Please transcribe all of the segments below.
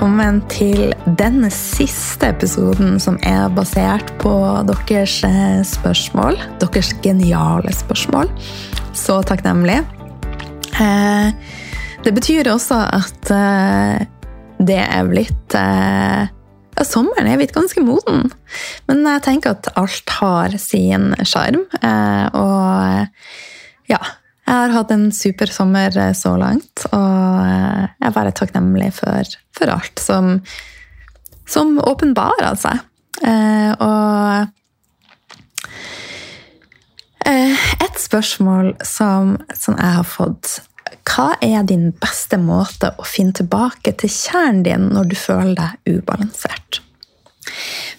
velkommen til den siste episoden som er basert på deres eh, spørsmål. Deres geniale spørsmål. Så takknemlig. Eh, det betyr også at eh, det er blitt ja, Sommeren er blitt ganske moden. Men jeg tenker at alt har sin sjarm. Og ja jeg har hatt en super sommer eh, så langt, og eh, jeg er bare takknemlig for, for alt som, som åpenbarer seg. Eh, og et spørsmål som, som, jeg har fått Hva er din beste måte å finne tilbake til kjernen din når du føler deg ubalansert?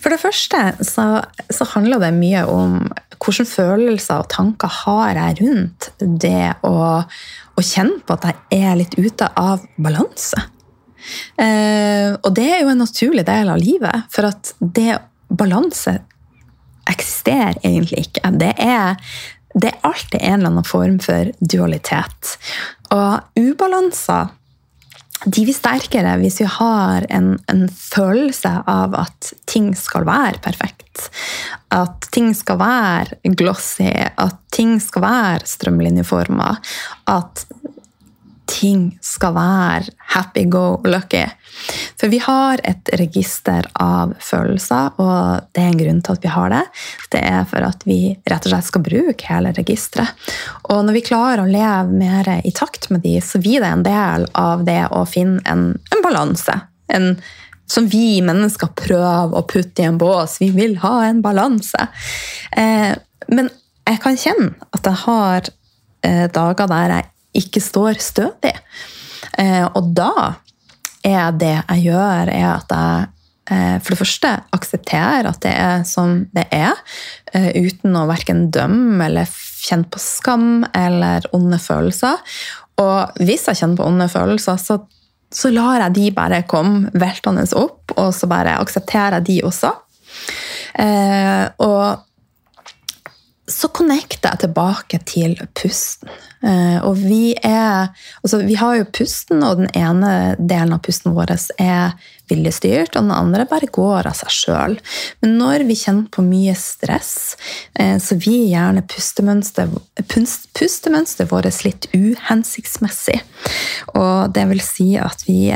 For det første så, så handler det mye om hvilke følelser og tanker har jeg rundt det å, å kjenne på at jeg er litt ute av balanse? Eh, og det er jo en naturlig del av livet, for at det balanse eksisterer egentlig ikke. Det er, det er alltid en eller annen form for dualitet. Og ubalanser de blir sterkere hvis vi har en, en, følelse av at ting skal være perfekt. At ting skal være glossy, at ting skal være strømlinjeforma. At ting skal være happy go lucky. For vi har et register av følelser, og det er en grunn til at vi har det. Det er for at vi rett og slett skal bruke hele registeret. Og når vi klarer å leve mer i takt med de, så blir det en del av det å finne en, en balanse. En, som vi mennesker prøver å putte i en bås. Vi vil ha en balanse. Eh, men jeg kan kjenne at jeg har eh, dager der jeg ikke står stødig. Eh, og da er det jeg gjør, er at jeg eh, for det første aksepterer at det er som det er, eh, uten å verken dømme eller kjenne på skam eller onde følelser. Og hvis jeg kjenner på onde følelser, så, så lar jeg de bare komme veltende opp, og så bare aksepterer jeg de også. Eh, og så connecter jeg tilbake til pusten. Eh, og vi er Altså, vi har jo pusten, og den ene delen av pusten vår er viljestyrt, og den andre bare går av seg sjøl. Men når vi kjenner på mye stress, eh, så vil gjerne pustemønsteret pustemønster vårt litt uhensiktsmessig. Og det vil si at vi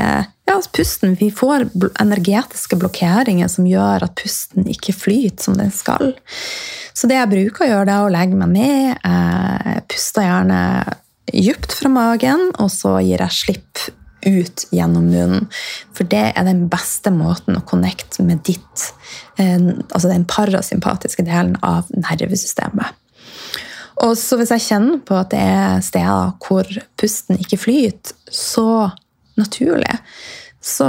ja, altså pusten, vi får energetiske blokkeringer som gjør at pusten ikke flyter som den skal. Så det jeg bruker å gjøre, det er å legge meg ned. Jeg puster gjerne dypt fra magen, og så gir jeg slipp ut gjennom munnen. For det er den beste måten å connecte med ditt eh, Altså den parasympatiske delen av nervesystemet. Og så hvis jeg kjenner på at det er steder hvor pusten ikke flyter så naturlig, så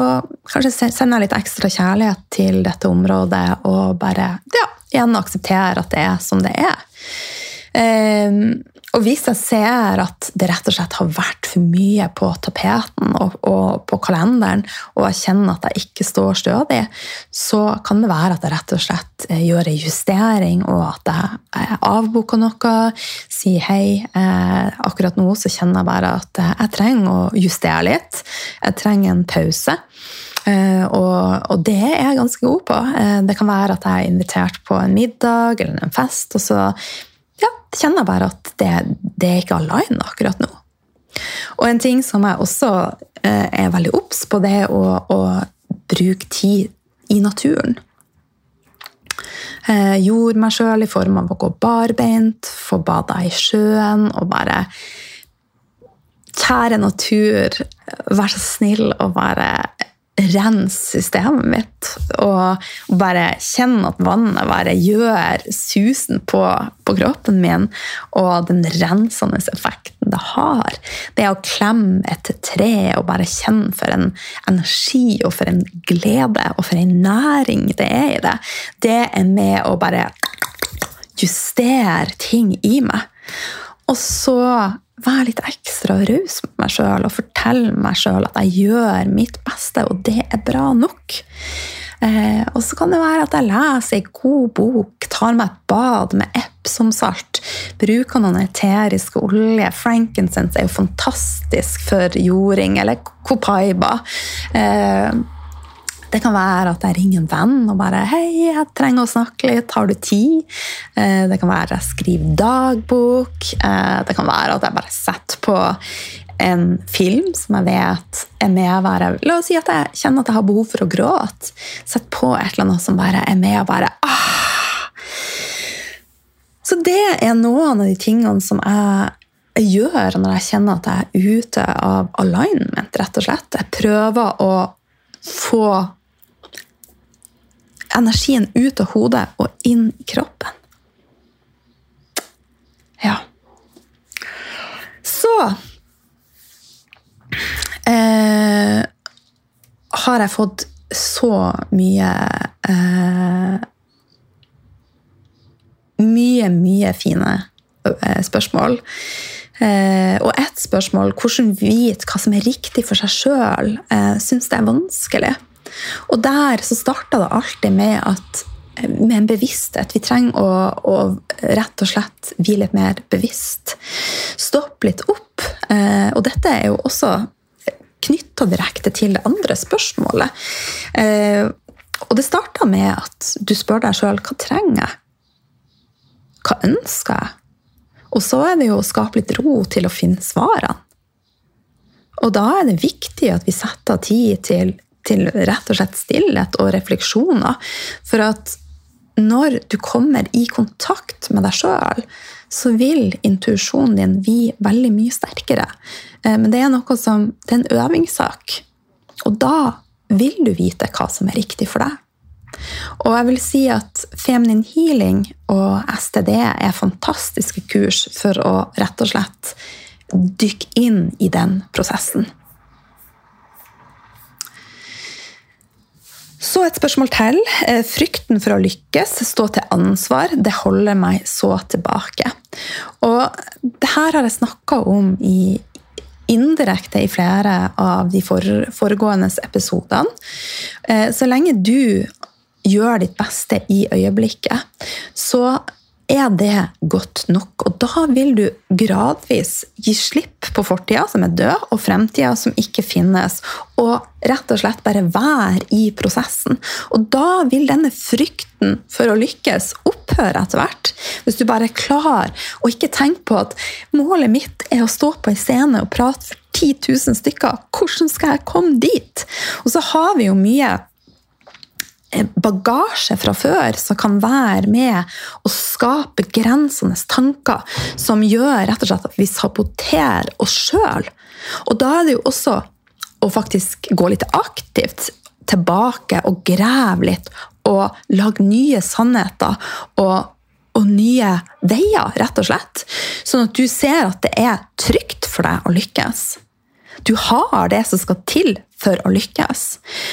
kanskje sender jeg litt ekstra kjærlighet til dette området og bare ja, igjen aksepterer at det er som det er. Um, og hvis jeg ser at det rett og slett har vært for mye på tapeten og, og, på kalenderen, og jeg kjenner at jeg ikke står stødig, så kan det være at jeg rett og slett eh, gjør en justering, og at jeg avboker noe. Sier hei. Eh, akkurat nå så kjenner jeg bare at jeg trenger å justere litt. Jeg trenger en pause. Eh, og, og, det er jeg ganske god på. Eh, det kan være at jeg er invitert på en middag eller en fest, og så kjenner bare at det, det er ikke align akkurat nå. Og en ting som jeg også eh, er veldig obs på, det er å, å, bruke tid i naturen. Eh, gjorde meg sjøl i form av å gå barbeint, få bada i sjøen og bare Kjære natur, vær så snill og bare rense systemet mitt og bare kjenne at vannet bare gjør susen på, på, kroppen min, og den rensende effekten det har. Det å klemme et tre og bare kjenne for en energi og for en glede og for en næring det er i det, det er med å bare justere ting i meg. Og så være litt ekstra raus med meg sjøl og fortelle meg sjøl at jeg gjør mitt beste, og det er bra nok. Eh, og så kan det være at jeg leser ei god bok, tar meg et bad med Epsom-salt, bruker noen eteriske olje. Frankincense er jo fantastisk for jording, eller copaiba. Eh, det kan være at jeg ringer en venn og bare 'Hei, jeg trenger å snakke litt. Har du tid?' Eh, det kan være at jeg skriver dagbok. Eh, det kan være at jeg bare setter på en film som jeg vet er med å være La oss si at jeg kjenner at jeg har behov for å gråte. Sett på et eller annet som bare er med å bare ah! Så det er noen av de tingene som jeg gjør når jeg kjenner at jeg er ute av alignment, rett og slett. Jeg prøver å få energien ut av hodet og inn i kroppen. Ja. Så eh, har jeg fått så mye eh, Mye, mye fine eh, spørsmål. Eh, og ett spørsmål, hvordan vite hva som er riktig for seg sjøl, eh, syns det er vanskelig. Og der så starta det alltid med at med en bevissthet. Vi trenger å, å, rett og slett bli litt mer bevisst. Stoppe litt opp. Eh, og dette er jo også knytta direkte til det andre spørsmålet. Eh, og det starta med at du spør deg sjøl hva trenger jeg? Hva ønsker jeg? Og så er det jo å skape litt ro til å finne svarene. Og da er det viktig at vi setter av tid til, til rett og slett stillhet og refleksjoner. For at når du kommer i kontakt med deg sjøl, så vil intuisjonen din bli veldig mye sterkere. Eh, men det er noe som, det er en øvingssak. Og da vil du vite hva som er riktig for deg. Og jeg vil si at Feminine Healing og STD er fantastiske kurs for å rett og slett dykke inn i den prosessen. Så et spørsmål til. Eh, frykten for å lykkes, stå til ansvar, det holder meg så tilbake. Og det her har jeg snakka om i, indirekte i flere av de foregående episodene. Eh, så lenge du gjør ditt beste i øyeblikket, så er det godt nok. Og da vil du gradvis gi slipp på fortida, som er død, og fremtida, som ikke finnes. Og rett og slett bare være i prosessen. Og da vil denne frykten for å lykkes opphøre etter hvert. Hvis du bare er klar, og ikke tenker på at målet mitt er å stå på en scene og prate for 10 000 stykker. Hvordan skal jeg komme dit? Og så har vi jo mye bagasje fra før som kan være med å skape grensende tanker som gjør rett og slett at vi saboterer oss sjøl. Og da er det jo også å faktisk gå litt aktivt tilbake og grave litt og lage nye sannheter og, og nye veier, rett og slett. Sånn at du ser at det er trygt for deg å lykkes. Du har det som skal til for å lykkes.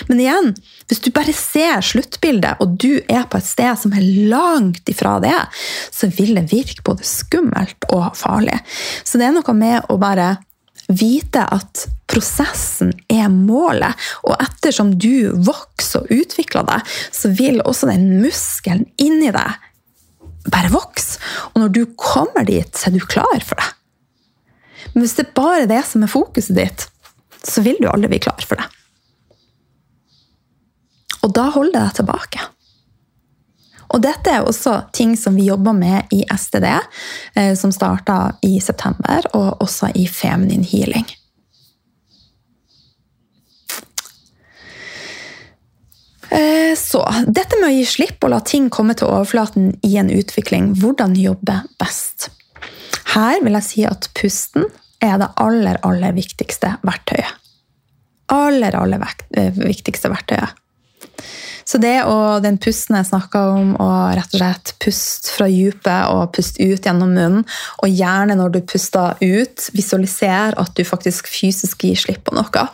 Men igjen, hvis du bare ser sluttbildet, og du er på et sted som er langt ifra det, så vil det virke både skummelt og farlig. Så det er noe med å bare vite at prosessen er målet. Og ettersom du vokser og utvikler deg, så vil også den muskelen inni deg bare vokse. Og når du kommer dit, så er du klar for det. Men hvis det er bare det som er fokuset ditt, så vil du aldri bli klar for det. Og da holder det deg tilbake. Og dette er også ting som vi jobber med i STD, eh, som starta i september, og også i Feminine Healing. Eh, så dette med å gi slipp og la ting komme til overflaten i en utvikling, hvordan jobbe best? Her vil jeg si at pusten er det aller, aller viktigste verktøyet. Aller, aller eh, viktigste verktøyet. Så det og den pusten jeg snakka om, og rett og slett pust fra dypet og pust ut gjennom munnen, og gjerne når du puster ut, visualiser at du faktisk fysisk gir slipp på noe.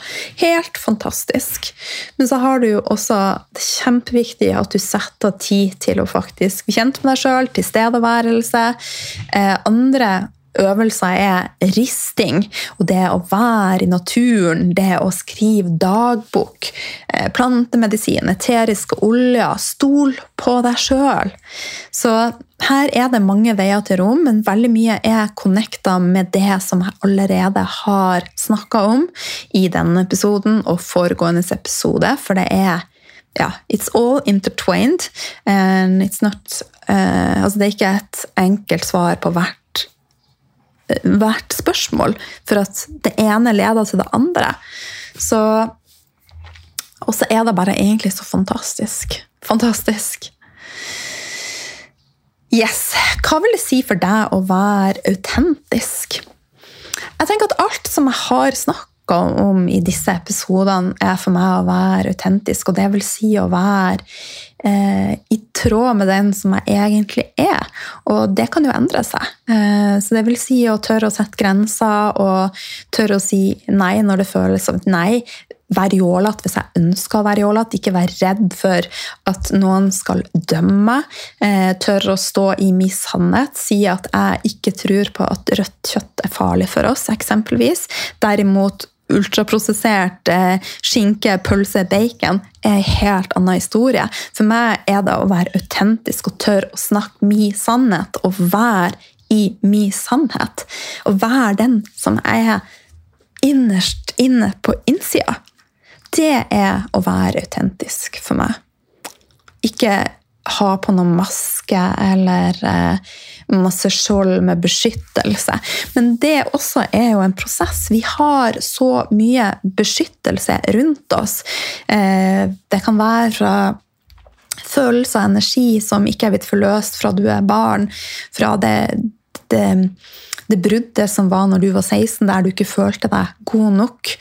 Helt fantastisk. Men så har du jo også det kjempeviktige at du setter tid til å faktisk bli kjent med deg sjøl, tilstedeværelse. Eh, andre øvelser er risting, og det å være i naturen, det å skrive dagbok, eh, plantemedisin, eteriske oljer. Stol på deg sjøl. Så her er det mange veier til rom, men veldig mye er connecta med det som jeg allerede har snakka om i denne episoden og foregående episode, for det er ja, it's all intertwined. And it's not uh, altså Det er ikke et enkelt svar på hvert hvert spørsmål, for at det ene leder til det andre. Så Og så er det bare egentlig så fantastisk. Fantastisk. Yes. Hva vil det si for deg å være autentisk? Jeg tenker at alt som jeg har snakka om i disse episodene, er for meg å være autentisk. Og det vil si å være i tråd med den som jeg egentlig er. Og det kan jo endre seg. Eh, så det vil si å tørre å sette grenser og tørre å si nei når det føles som nei. Være jålete hvis jeg ønsker å være jålete. Ikke være redd for at noen skal dømme. Eh, tørre å stå i min sannhet. Si at jeg ikke tror på at rødt kjøtt er farlig for oss, eksempelvis. Derimot ultraprosessert eh, skinke, pølse, bacon er en helt annen historie. For meg er det å være autentisk og tørre å snakke min sannhet og være i min sannhet. Og være den som jeg er innerst inne på innsida. Det er å være autentisk for meg. Ikke ha på noen maske eller eh, masse skjold med beskyttelse. Men det også er jo en prosess. Vi har så mye beskyttelse rundt oss. Eh, det kan være følelser og energi som ikke er blitt forløst fra du er barn, fra det, det det bruddet som var når du var 16, der du ikke følte deg god nok.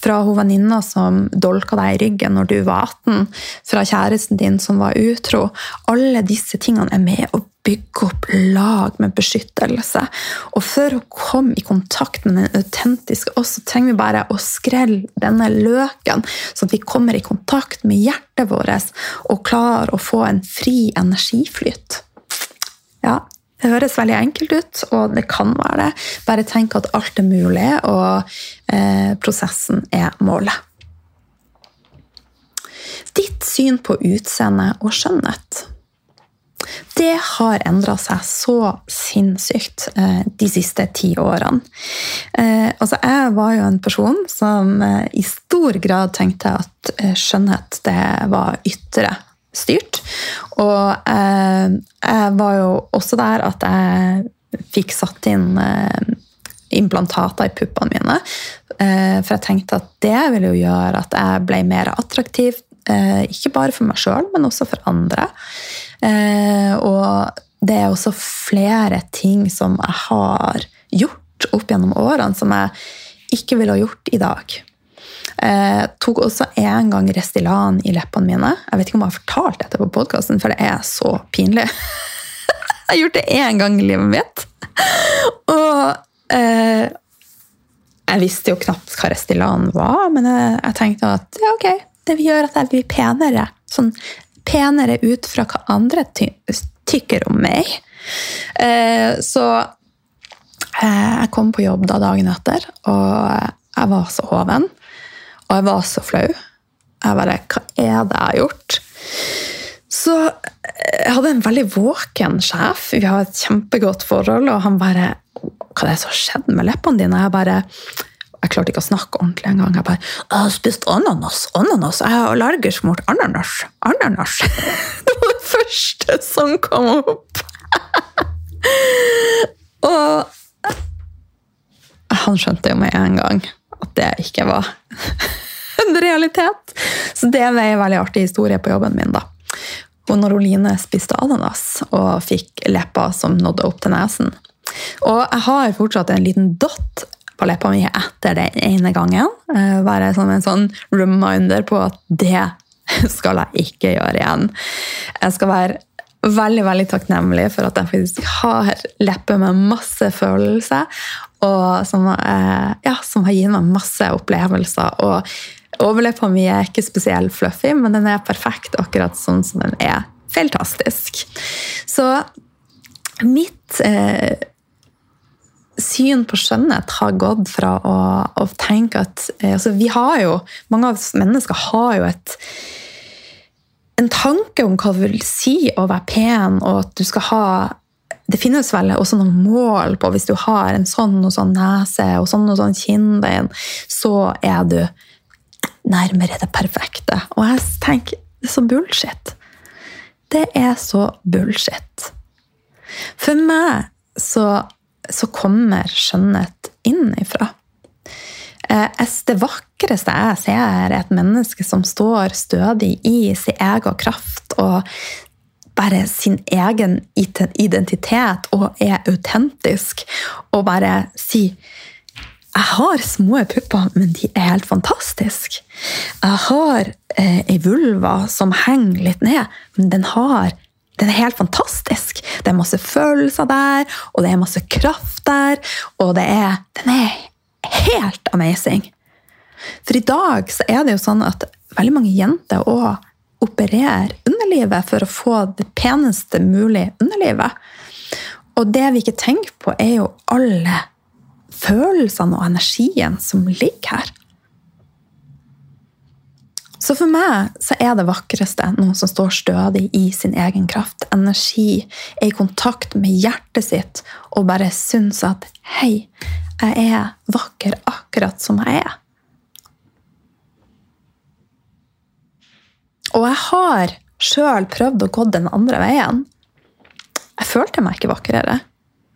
Fra hun venninna som dolka deg i ryggen når du var 18. Fra kjæresten din som var utro. Alle disse tingene er med å bygge opp lag med beskyttelse. Og for å komme i kontakt med den autentiske oss, så trenger vi bare å skrelle denne løken, sånn at vi kommer i kontakt med hjertet vårt og klarer å få en fri energiflyt. Ja, det høres veldig enkelt ut, og det kan være det. Bare tenk at alt er mulig, og eh, prosessen er målet. Ditt syn på utseende og skjønnhet det har endra seg så sinnssykt eh, de siste ti årene. Eh, altså, jeg var jo en person som eh, i stor grad tenkte at skjønnhet det var ytre styrt. Og eh, jeg var jo også der at jeg fikk satt inn eh, implantater i puppene mine. Eh, for jeg tenkte at det ville jo gjøre at jeg ble mer attraktiv. Eh, ikke bare for meg sjøl, men også for andre. Eh, og det er også flere ting som jeg har gjort opp gjennom årene, som jeg ikke ville ha gjort i dag. Jeg eh, tok også en gang Restylan i leppene mine. Jeg vet ikke om jeg har fortalt dette på podkasten, for det er så pinlig. jeg har gjort det én gang i livet mitt. Og eh, jeg visste jo knapt hva Restylan var, men jeg, tenkte at ja, ok, det vil gjøre at jeg blir penere. Sånn penere ut fra hva andre ty tykker om meg. Eh, så jeg kom på jobb da dagen etter, og jeg var så hoven. Og jeg var så flau. Jeg bare Hva er det jeg har gjort? Så eh, jeg hadde en veldig våken sjef. Vi har et kjempegodt forhold, og han bare Hva er det som har skjedd med leppene dine? Jeg bare jeg klarte ikke å snakke ordentlig engang. Jeg bare 'Jeg har spist ananas. Ananas. Jeg er allergisk mot ananas. Ananas.' Det var det første som kom opp. Og han skjønte jo med en gang at det ikke var en realitet. Så det var en veldig artig historie på jobben min. da. Og når Oline spiste ananas og fikk lepper som nådde opp til nesen. Og jeg har fortsatt en liten dott på leppa mi etter den ene gangen. Være bare som en sånn reminder på at det skal jeg ikke gjøre igjen. Jeg skal være veldig veldig takknemlig for at jeg faktisk har lepper med masse følelser, og som, eh, ja, som har gitt meg masse opplevelser. og Overleppa mi er ikke spesielt fluffy, men den er perfekt akkurat sånn som den er. Fantastisk. Så mitt eh, Syn på skjønnhet har gått fra å, å tenke at eh, altså vi har jo, Mange av oss mennesker har jo et en tanke om hva det vil si å være pen, og at du skal ha det finnes vel også noen mål på hvis du har en sånn og sånn nese og sånn og sånn kinnbein, så er du nærmere det perfekte. Og jeg tenker det er så bullshit. Det er så bullshit. For meg så, så kommer skjønnhet innifra. Eh, det vakreste jeg ser, er et menneske som står stødig i sin egen kraft og bare sin egen identitet og er autentisk. Og bare si jeg har små pupper, men de er helt fantastiske. Jeg har eh, vulva som henger litt ned, men den, har, den er helt fantastisk. Det er masse følelser der, og det er masse kraft der, og er, den er helt amazing. For i dag så er det jo sånn at veldig mange jenter òg opererer underlivet for å få det peneste mulig underlivet. Og det vi ikke tenker på, er jo alle følelsene og energien som ligger her. Så for meg så er det vakreste noen som står stødig i sin egen kraft. Energi, er i kontakt med hjertet sitt og bare syns at 'hei, jeg er vakker akkurat som jeg er'. Og jeg har sjøl prøvd å gå den andre veien. Jeg følte meg ikke vakrere.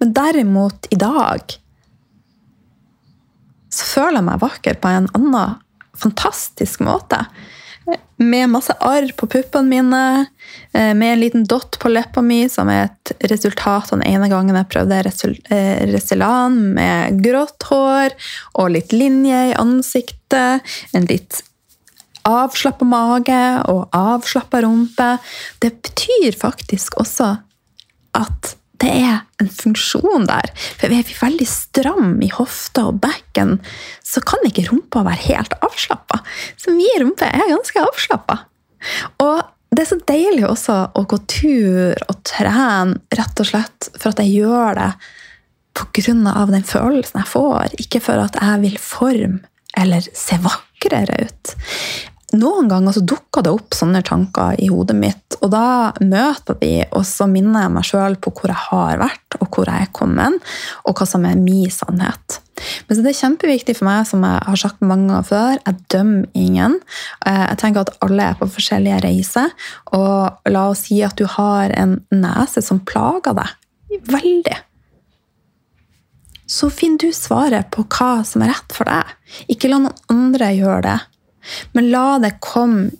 Men derimot, i dag så føler jeg meg vakker på en annen fantastisk måte. Med masse arr på puppene mine, eh, med en liten dott på leppa mi, som er et resultat av den ene gangen jeg prøvde Reselan eh, med grått hår og litt linje i ansiktet. En litt avslappa mage og avslappa rumpe. Det betyr faktisk også at det er en funksjon der. For er vi veldig stram i hofta og bekken, så kan ikke rumpa være helt avslappa. Så mye rumpe er ganske avslappa. Og det er så deilig også å gå tur og trene rett og slett for at jeg gjør det pga. den følelsen jeg får, ikke for at jeg vil forme eller se vakrere ut noen ganger så dukker det opp sånne tanker i hodet mitt, og da møter de, og så minner jeg meg sjøl på hvor jeg har vært, og hvor jeg er kommet, og hva som er min sannhet. Men det er kjempeviktig for meg, som jeg har sagt mange ganger før, jeg dømmer ingen. Eh, jeg tenker at alle er på forskjellige reiser, og la oss si at du har en nese som plager deg veldig så finner du svaret på hva som er rett for deg. Ikke la noen andre gjøre det. Men la det komme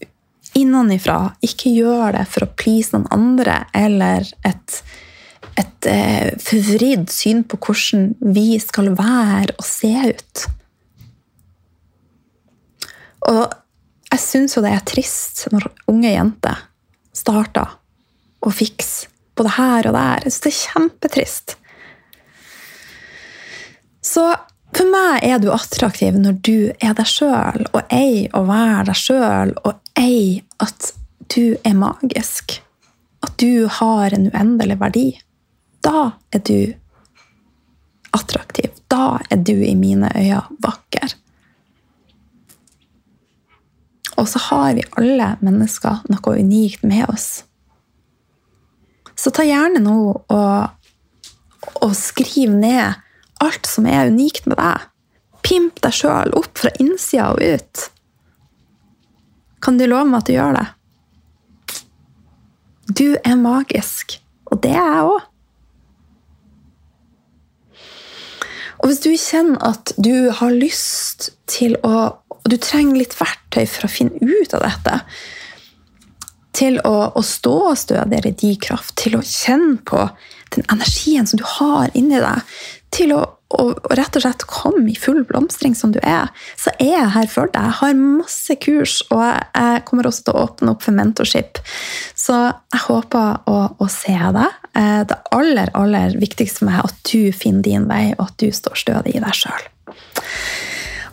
innenfra. Ikke gjør det for å please noen andre eller et, et eh, forvridd syn på hvordan vi skal være og se ut. Og jeg syns jo det er trist når unge jenter starter å fikse både her og der. Jeg syns det er kjempetrist. Så for meg er du attraktiv når du er deg sjøl, og eier å være deg sjøl, og eier at du er magisk. At du har en uendelig verdi. Da er du attraktiv. Da er du i mine øyne vakker. Og så har vi alle mennesker noe unikt med oss. Så ta gjerne nå og, og skriv ned alt som er unikt med deg. Pimp deg sjøl opp fra innsida og ut. Kan du love meg at du gjør det? Du er magisk, og det er jeg òg. Og hvis du kjenner at du har lyst til å Og du trenger litt verktøy for å finne ut av dette, til å, å stå stødigere i din kraft, til å kjenne på den energien som du har inni deg, til å, å, rett og slett kom i full blomstring som du er, så er jeg her for deg. Jeg har masse kurs, og jeg kommer også til å åpne opp for mentorship. Så jeg håper å, å se deg. Eh, det aller, aller viktigste for meg er at du finner din vei, og at du står stødig i deg sjøl.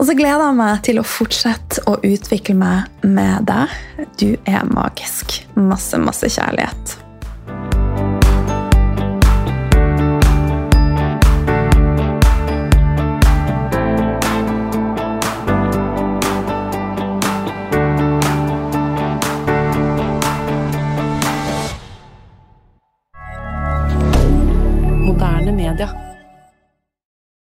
Og så gleder jeg meg til å fortsette å utvikle meg med deg. Du er magisk. Masse, masse kjærlighet.